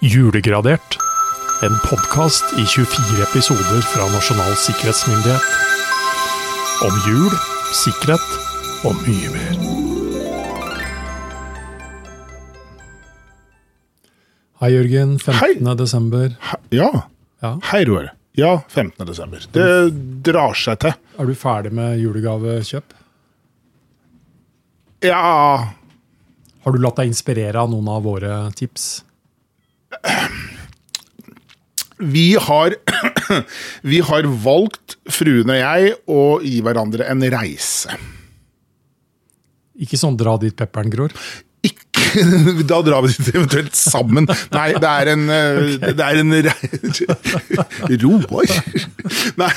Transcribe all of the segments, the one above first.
Julegradert. En podkast i 24 episoder fra Nasjonal sikkerhetsmyndighet. Om jul, sikkerhet og mye mer. Hei, Jørgen. 15. desember. Ja. Ja. Hei, Roar. Ja, 15. desember. Det drar seg til. Er du ferdig med julegavekjøp? Ja Har du latt deg inspirere av noen av våre tips? Vi har Vi har valgt, fruen og jeg, å gi hverandre en reise. Ikke sånn dra dit pepperen gror. Ikke Da drar vi dit eventuelt sammen. Nei, det er en okay. Det er en Roar? Nei,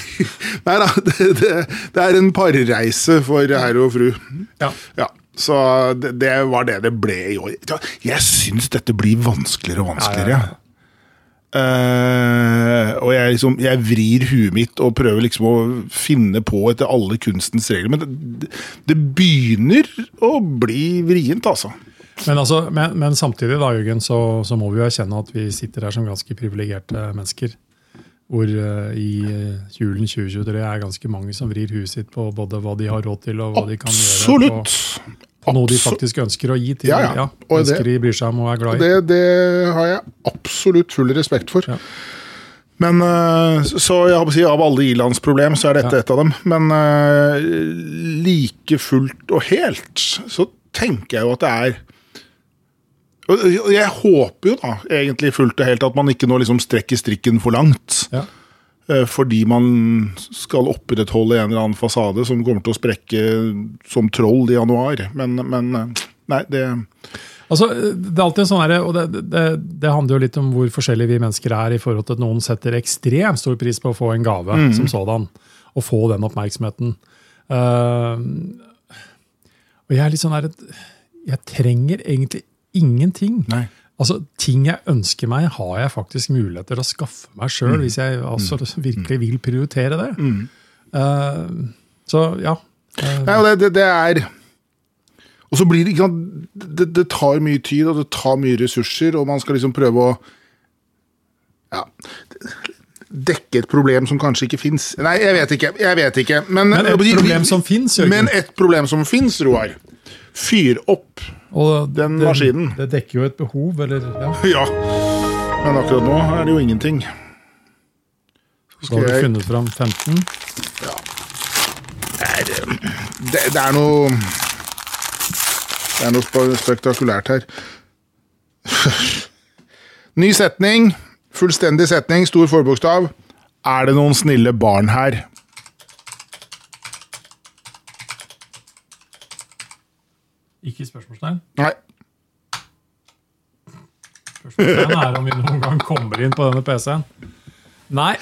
nei da. Det, det, det er en parreise for herre og fru. Ja. Ja, så det, det var det det ble i år. Jeg syns dette blir vanskeligere og vanskeligere. Ja, ja, Eh, og jeg, liksom, jeg vrir huet mitt og prøver liksom å finne på etter alle kunstens regler. Men det, det begynner å bli vrient, altså. Men, altså, men, men samtidig da, Jørgen, så, så må vi jo erkjenne at vi sitter her som ganske privilegerte mennesker. Hvor uh, i eh, julen 2023 er ganske mange som vrir huet sitt på både hva de har råd til, og hva de kan gjøre. Absolutt! Noe de faktisk ønsker å gi til Ja, ja. Og det- de bryr seg om og er glad i. Det, det har jeg absolutt full respekt for. Ja. Men eh, Så jeg å si, av alle ilandsproblem, så er dette Ja. et av dem. Men eh, like fullt og helt så tenker jeg jo at det er jeg håper jo da egentlig fullt og helt at man ikke nå liksom strekker strikken for langt. Ja. Eh, Fordi man skal opprettholde en eller annen fasade som kommer til å sprekke som troll i januar. Men, men eh, nei, det Altså, det er alltid en sånn her, og det, det, det handler jo litt om hvor forskjellige vi mennesker er i forhold til at noen setter ekstremt stor pris på å få en gave Mm. som sådan, og få den oppmerksomheten. Uh, og jeg er litt sånn her, jeg trenger egentlig ingenting. Nei. Altså, Ting jeg ønsker meg, har jeg faktisk muligheter å skaffe meg sjøl, hvis jeg altså, virkelig vil prioritere det. Eh, så ja. Eh, Nei, og det, det, det er Og så blir det ikke sant det, det tar mye tid, og det tar mye ressurser, og man skal liksom prøve å ja, dekke et problem som kanskje ikke fins. Nei, jeg vet ikke. Jeg vet ikke. Men, Men et problem som finnes, Jørgen. Men et problem som fins, Roar. Fyr opp. Og den det, maskinen. Det dekker jo et behov, eller ja. Ja. Men akkurat nå er det jo ingenting. Så Så har du skal funnet fram 15. Ja. det, er, det er noe Det er noe spektakulært her. Ny setning. Fullstendig setning, stor forbokstav. Er det noen snille barn her? Ikke spørsmålstegn. Nei. Spørsmålstegn er om vi noen gang kommer inn på denne PC-en. Nei,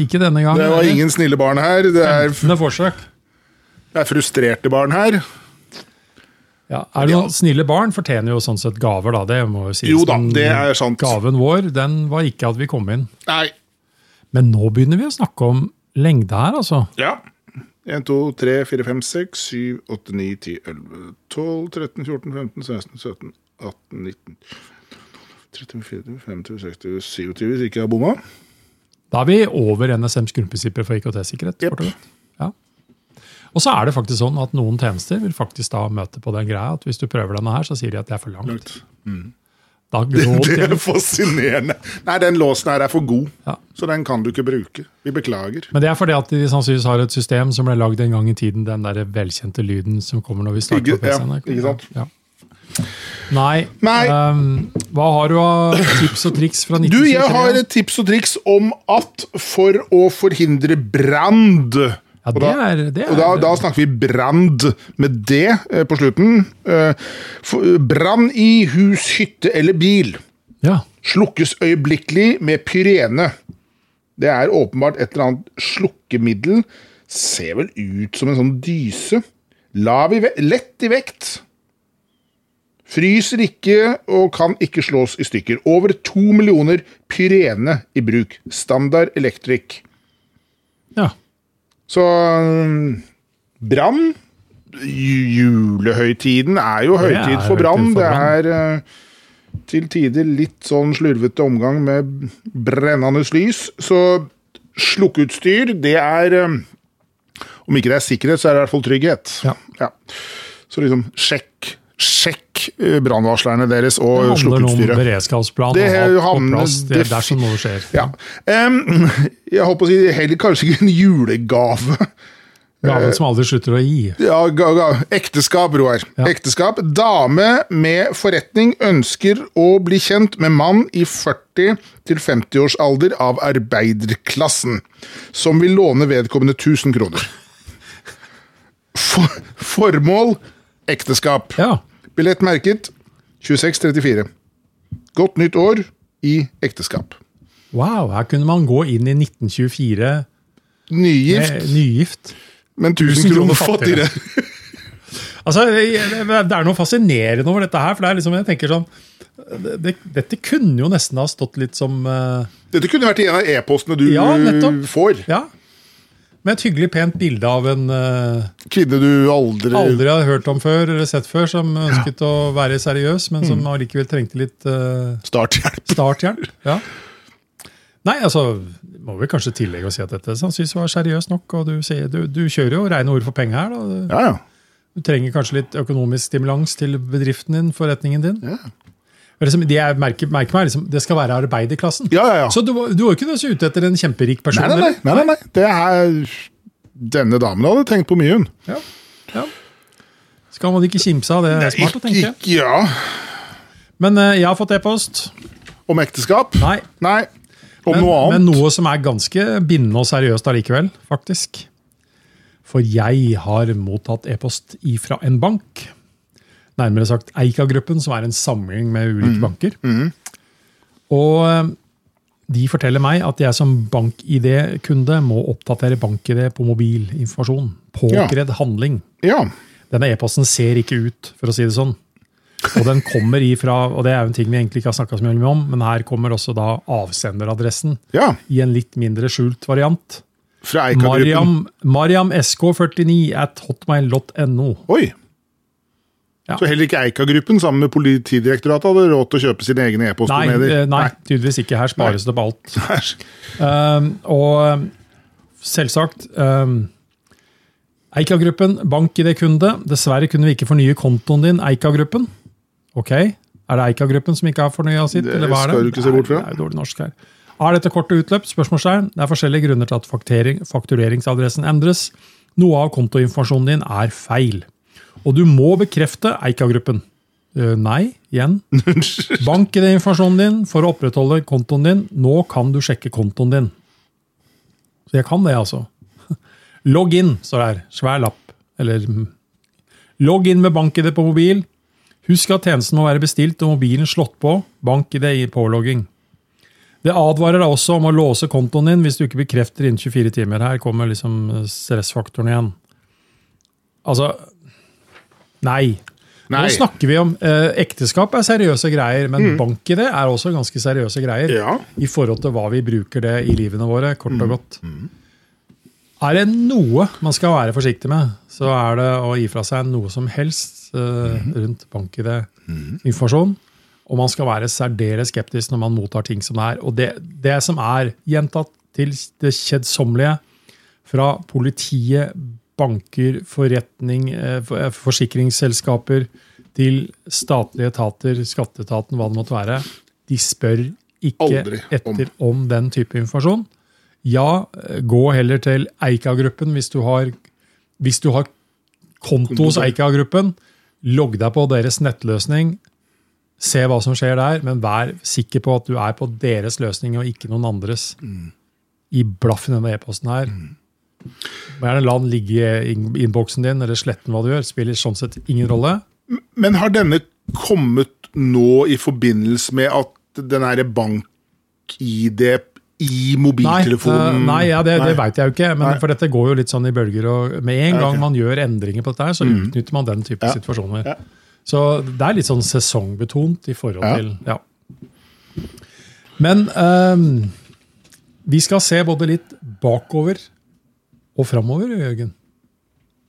ikke denne gangen. Det var ingen snille barn her. Det er, det er frustrerte barn her. Ja, er det noen snille barn fortjener jo sånn sett gaver, da. Det må jo sies. Jo da, det er sant. Gaven vår den var ikke at vi kom inn. Nei. Men nå begynner vi å snakke om lengde her, altså. Ja. 1, 2, 3, 4, 5, 6, 7, 8, 9, 10, 11, 12, 13, 14, 15, 16, 17, 18, 19 30, 40, 50, 60, 27 hvis ikke jeg har bomma. Da er vi over NSMs grunnprinsipper for IKT-sikkerhet. Yep. Ja. Og så er det faktisk sånn at noen tjenester vil faktisk da møte på den greia at hvis du prøver denne her, så sier de at det er for langt. Da gråt Det er fascinerende. Nei, den låsen her er for god, Ja. så den kan du ikke bruke. Vi beklager. Men det er fordi at de sannsynligvis har et system som ble lagd en gang i tiden, den der velkjente lyden som kommer når vi starter Ikke- på PC-en. ja, ikke sant? Ja. Nei. Nei. Um, hva har du av tips og triks fra Du, jeg har et tips og triks om at for å forhindre brand Ja, og det er, det er Og da, da snakker vi brand med D eh, på slutten. Eh, Brann i hus, hytte eller bil. Ja. Slukkes øyeblikkelig med pyrene. Det er åpenbart et eller annet slukkemiddel. Ser vel ut som en sånn dyse. Lav i lett i vekt. Fryser ikke og kan ikke slås i stykker. Over to millioner pyrene i bruk. Standard Electric. ja. Så mm, brann Julehøytiden er jo høytid for brann. Det er eh, til tider litt sånn slurvete omgang med brennende lys. Så slukkeutstyr, det er eh, Om ikke det er sikkerhet, så er det i hvert fall trygghet. Ja. Så liksom sjekk, sjekk deres brannvarslerne deres Det handler om slukkeutstyret. beredskapsplan Det og alt på plass det, dersom noe skjer. Ja. Um, jeg holdt på å si heller kanskje ikke en julegave. Gaven som aldri slutter å gi. Ja, ga, ga. Ekteskap, Roar. Ja. Ekteskap. Dame med forretning ønsker å bli kjent med mann i 40-50 års alder av arbeiderklassen, som vil låne vedkommende 1000 kroner. For, formål ekteskap. Ja. Billett merket 2634. Godt nytt år i ekteskap. Wow, her kunne man gå inn i 1924 Nygift, med nygift. men 1000 kroner fattigere. Altså, Det er noe fascinerende over dette her. for det er liksom, jeg tenker sånn, det, Dette kunne jo nesten ha stått litt som uh... Dette kunne vært en av e-postene du Ja, nettopp. får. Ja. Med et hyggelig, pent bilde av en uh, Kvinne du aldri, aldri har hørt om før eller sett før, som ønsket å være seriøs, men som allikevel trengte litt uh, Starthjelp. starthjelp. Ja. Nei, altså, må vi kanskje tillegge å si at dette sannsynligvis var seriøst nok. og Du, sier, du, du kjører jo rene ord for penger her. da. Ja, ja. Du trenger kanskje litt økonomisk stimulans til bedriften din, forretningen din. Ja. Liksom, det jeg merker, merker meg, liksom, det skal være arbeiderklassen. Ja, ja, ja. Så du, du var ikke så ute etter en kjemperik person? Nei, nei, nei. nei, nei, nei. Det er Denne damen hadde tenkt på mye, hun. Ja. ja. Skal man ikke kimse av det? Det er smart å tenke. Ikke, ja. Men uh, jeg har fått e-post. Om ekteskap? Nei. Nei. Om Men, noe annet? men noe som er ganske bindende og seriøst allikevel, faktisk. For jeg har mottatt e-post ifra en bank. Nærmere sagt Eika-gruppen, som er en samling med ulike banker. Og eh, de forteller meg at jeg som bank-ID-kunde må oppdatere bank-ID på mobilinformasjon. Påkrevd handling. Ja. Denne e-posten ser ikke ut, for å si det sånn. Og den kommer ifra, og det er jo en ting vi egentlig ikke har snakka så mye om, men her kommer også da avsenderadressen ja. i en litt mindre skjult variant. Fra Eika-gruppen. Mariam, Mariam SK49 at hotmail.no. Oi. Ja. Så heller ikke Eika-gruppen sammen med Politidirektoratet hadde råd til å kjøpe sine egne Nei, e-postmedier? Nei, nei, tydeligvis ikke. Her spares det på alt. Nei. Um, og um, selvsagt um, Eika-gruppen, bank-ID-kunde. Dessverre kunne vi ikke fornye kontoen din, Eika-gruppen. Ok, Er det Eika-gruppen som ikke har fornya sitt? Det eller hva er det? skal du ikke se bort fra. Nei, Det er jo dårlig norsk her. Er dette kortet utløpt? Spørsmålstegn. Det er forskjellige grunner til at faktureringsadressen endres. Noe av kontoinformasjonen din er feil. Og du må bekrefte Eika-gruppen. Uh, nei, igjen. Bank-ID-informasjonen din for å opprettholde kontoen din. Nå kan du sjekke kontoen din. Så jeg kan det, altså. Logg inn, står det her. Svær lapp. Eller mm. Logg inn med bank-ID på mobil. Husk at tjenesten må være bestilt og mobilen slått på. Bank-ID i pålogging. Det advarer deg også om å låse kontoen din hvis du ikke bekrefter innen 24 timer. Her kommer liksom stressfaktoren igjen. Altså Nei. Nei. Nå snakker vi om eh, Ekteskap er seriøse greier, men bank i det er også ganske seriøse greier. Ja. I forhold til hva vi bruker det i livene våre, kort og godt. Er det noe man skal være forsiktig med, så er det å gi fra seg noe som helst eh, rundt bank-ID-informasjon. Og man skal være særdeles skeptisk når man mottar ting som det er. Og det, det som er gjentatt til det kjedsommelige fra politiet, banker, forretning, eh, eh, forsikringsselskaper, til statlige etater, skatteetaten, hva det måtte være, de spør ikke Aldri om. etter om den type informasjon. Ja, eh, gå heller til Eika-gruppen hvis du har, hvis du har konto hos Eika-gruppen. Logg deg på deres nettløsning. Se hva som skjer der, men vær sikker på at du er på deres løsning og ikke noen andres. I blaffen i denne e-posten her. Må Gjerne la den ligge i inn- innboksen din, eller sletten hva du gjør. Spiller sånn sett ingen rolle. Men har denne kommet nå i forbindelse med at den er bank-ID i mobiltelefonen Nei, nei ja, det, det veit jeg jo ikke. Men for dette går jo litt sånn i bølger. og Med en gang man gjør endringer på dette, her, så utnytter man den type Ja. situasjoner. Ja. Så det er litt sånn sesongbetont i forhold til ja. Men um, vi skal se både litt bakover og framover, Jørgen.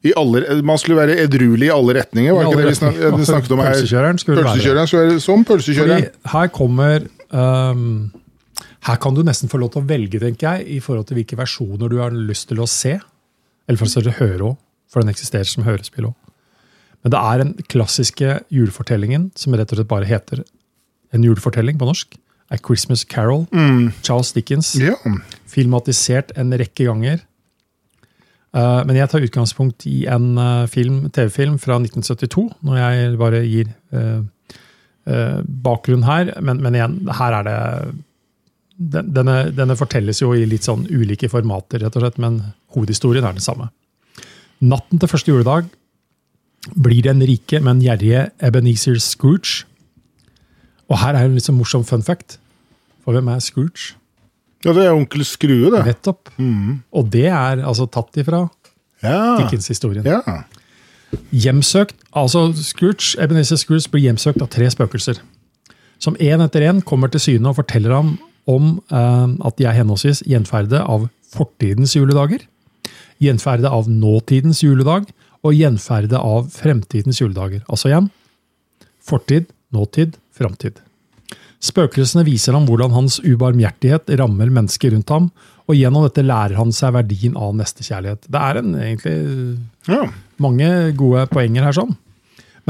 I alle, man skulle være edruelig i alle retninger, var det ikke det vi snak, snakket om her? Pølsekjøreren skulle være det. Pølsekjøreren skulle være som pølsekjøreren. Fordi her kommer um, Her kan du nesten få lov til å velge, tenker jeg, i forhold til hvilke versjoner du har lyst til å se. Eller for å høre òg, for den eksisterer som hørespill òg. Men det er den klassiske julefortellingen, som rett og slett bare heter en julefortelling på norsk. A Christmas Carol. Charles Dickens. Ja. Filmatisert en rekke ganger. Eh, men jeg tar utgangspunkt i en TV-film TV-film fra 1972, når jeg bare gir eh, eh, bakgrunn her. Men, men igjen, her er det den, denne, denne fortelles jo i litt sånn ulike formater, rett og slett, men hovedhistorien er den samme. Natten til første juledag blir den rike, men gjerrige Ebenezer Scrooge. Og her er en litt sånn morsom fun fact. For hvem er Scrooge? Ja, det er onkel Skrue, det. Nettopp. Og det er altså tatt ifra Ja. Dickens-historien. ja. Hjemsøkt, altså Scrooge, Ebenezer Scrooge blir hjemsøkt av tre spøkelser. Som én etter én kommer til syne og forteller ham om eh, at de er henholdsvis gjenferde av fortidens juledager, gjenferde av nåtidens juledag og gjenferde av fremtidens juledager. Altså igjen fortid, nåtid, framtid. Spøkelsene viser ham hvordan hans ubarmhjertighet rammer mennesker rundt ham, og gjennom dette lærer han seg verdien av nestekjærlighet. Det er en, egentlig ja. mange gode poenger her. sånn.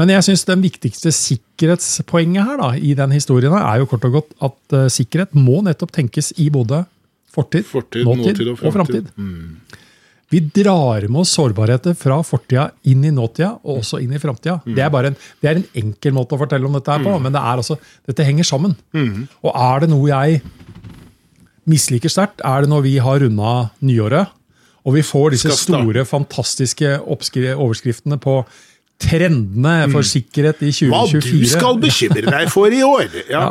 Men jeg syns den viktigste sikkerhetspoenget her da, i den historien er jo kort og godt at eh, sikkerhet må nettopp tenkes i både fortid, Fortid, nåtid, nåtid og og framtid. framtid. Vi drar med oss sårbarheter fra fortida inn i nåtida og også inn i framtida. Det, er en- det er en enkel måte å fortelle om dette her på, men det er altså, dette henger sammen. Og er det noe jeg misliker sterkt, er det når vi har runda nyåret, og vi får disse store, fantastiske overskriftene på trendene for sikkerhet i 2024. Hva du skal bekymre deg for i år. Ja. Ja.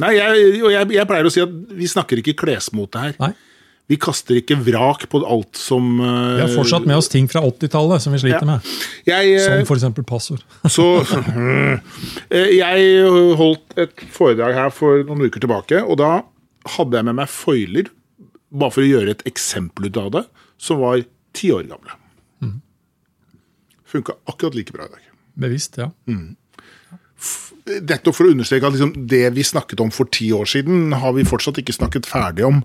Nei, jeg, jeg, jeg pleier å si at vi snakker ikke klesmote her. Nei. Vi kaster ikke vrak på alt som uh, Vi har fortsatt med oss ting fra 80-tallet som vi sliter Ja. med. jeg, uh, Som f.eks. passord. Så uh, Jeg holdt et foredrag her for noen uker tilbake, og da hadde jeg med meg foiler, bare for å gjøre et eksempel ut av det, som var ti år gamle. Funka akkurat like bra i dag. Bevisst, ja. Nettopp for å understreke at liksom, det vi snakket om for ti år siden, har vi fortsatt ikke snakket ferdig om.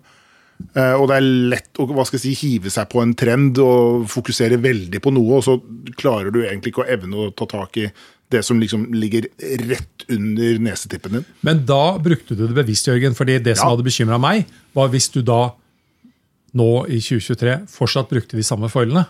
Eh, og det er lett å hva skal jeg si, hive seg på en trend og fokusere veldig på noe, og så klarer du egentlig ikke å evne å ta tak i det som liksom ligger rett under nesetippen din. Men da brukte du det bevisst, Jørgen, fordi det som Ja. hadde bekymra meg, var hvis du da nå i 2023 fortsatt brukte de samme foilene.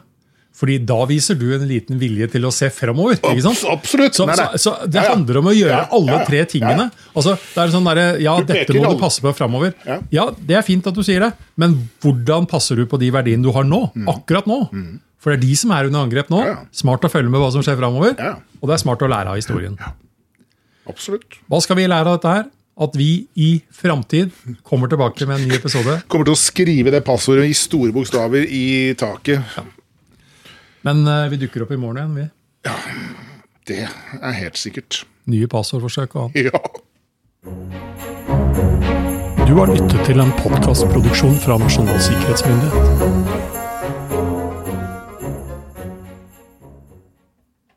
Fordi da viser du en liten vilje til å se fremover. ikke sant? Absolutt. Så, så, så det Ja, ja. handler om å gjøre Ja, alle ja, ja. tre tingene. Altså, det er sånn der, ja, Du dette må du passe på fremover. Ja. Ja, det er fint at du sier det, men hvordan passer du på de verdiene du har nå? Akkurat nå. For det er de som er under angrep nå. Mm. Ja, ja. Smart å følge med hva som skjer fremover. Ja. Og det er smart å lære av historien. Absolutt. Hva skal vi lære av dette her? At vi i framtid kommer tilbake med en ny episode. Kommer til å skrive det passordet i store bokstaver i taket. Men eh, vi dukker opp i morgen igjen, vi. Ja, Det er helt sikkert. Nye passordforsøk og annet. Ja. Du har lyttet til en podkastproduksjon fra Nasjonal sikkerhetsmyndighet.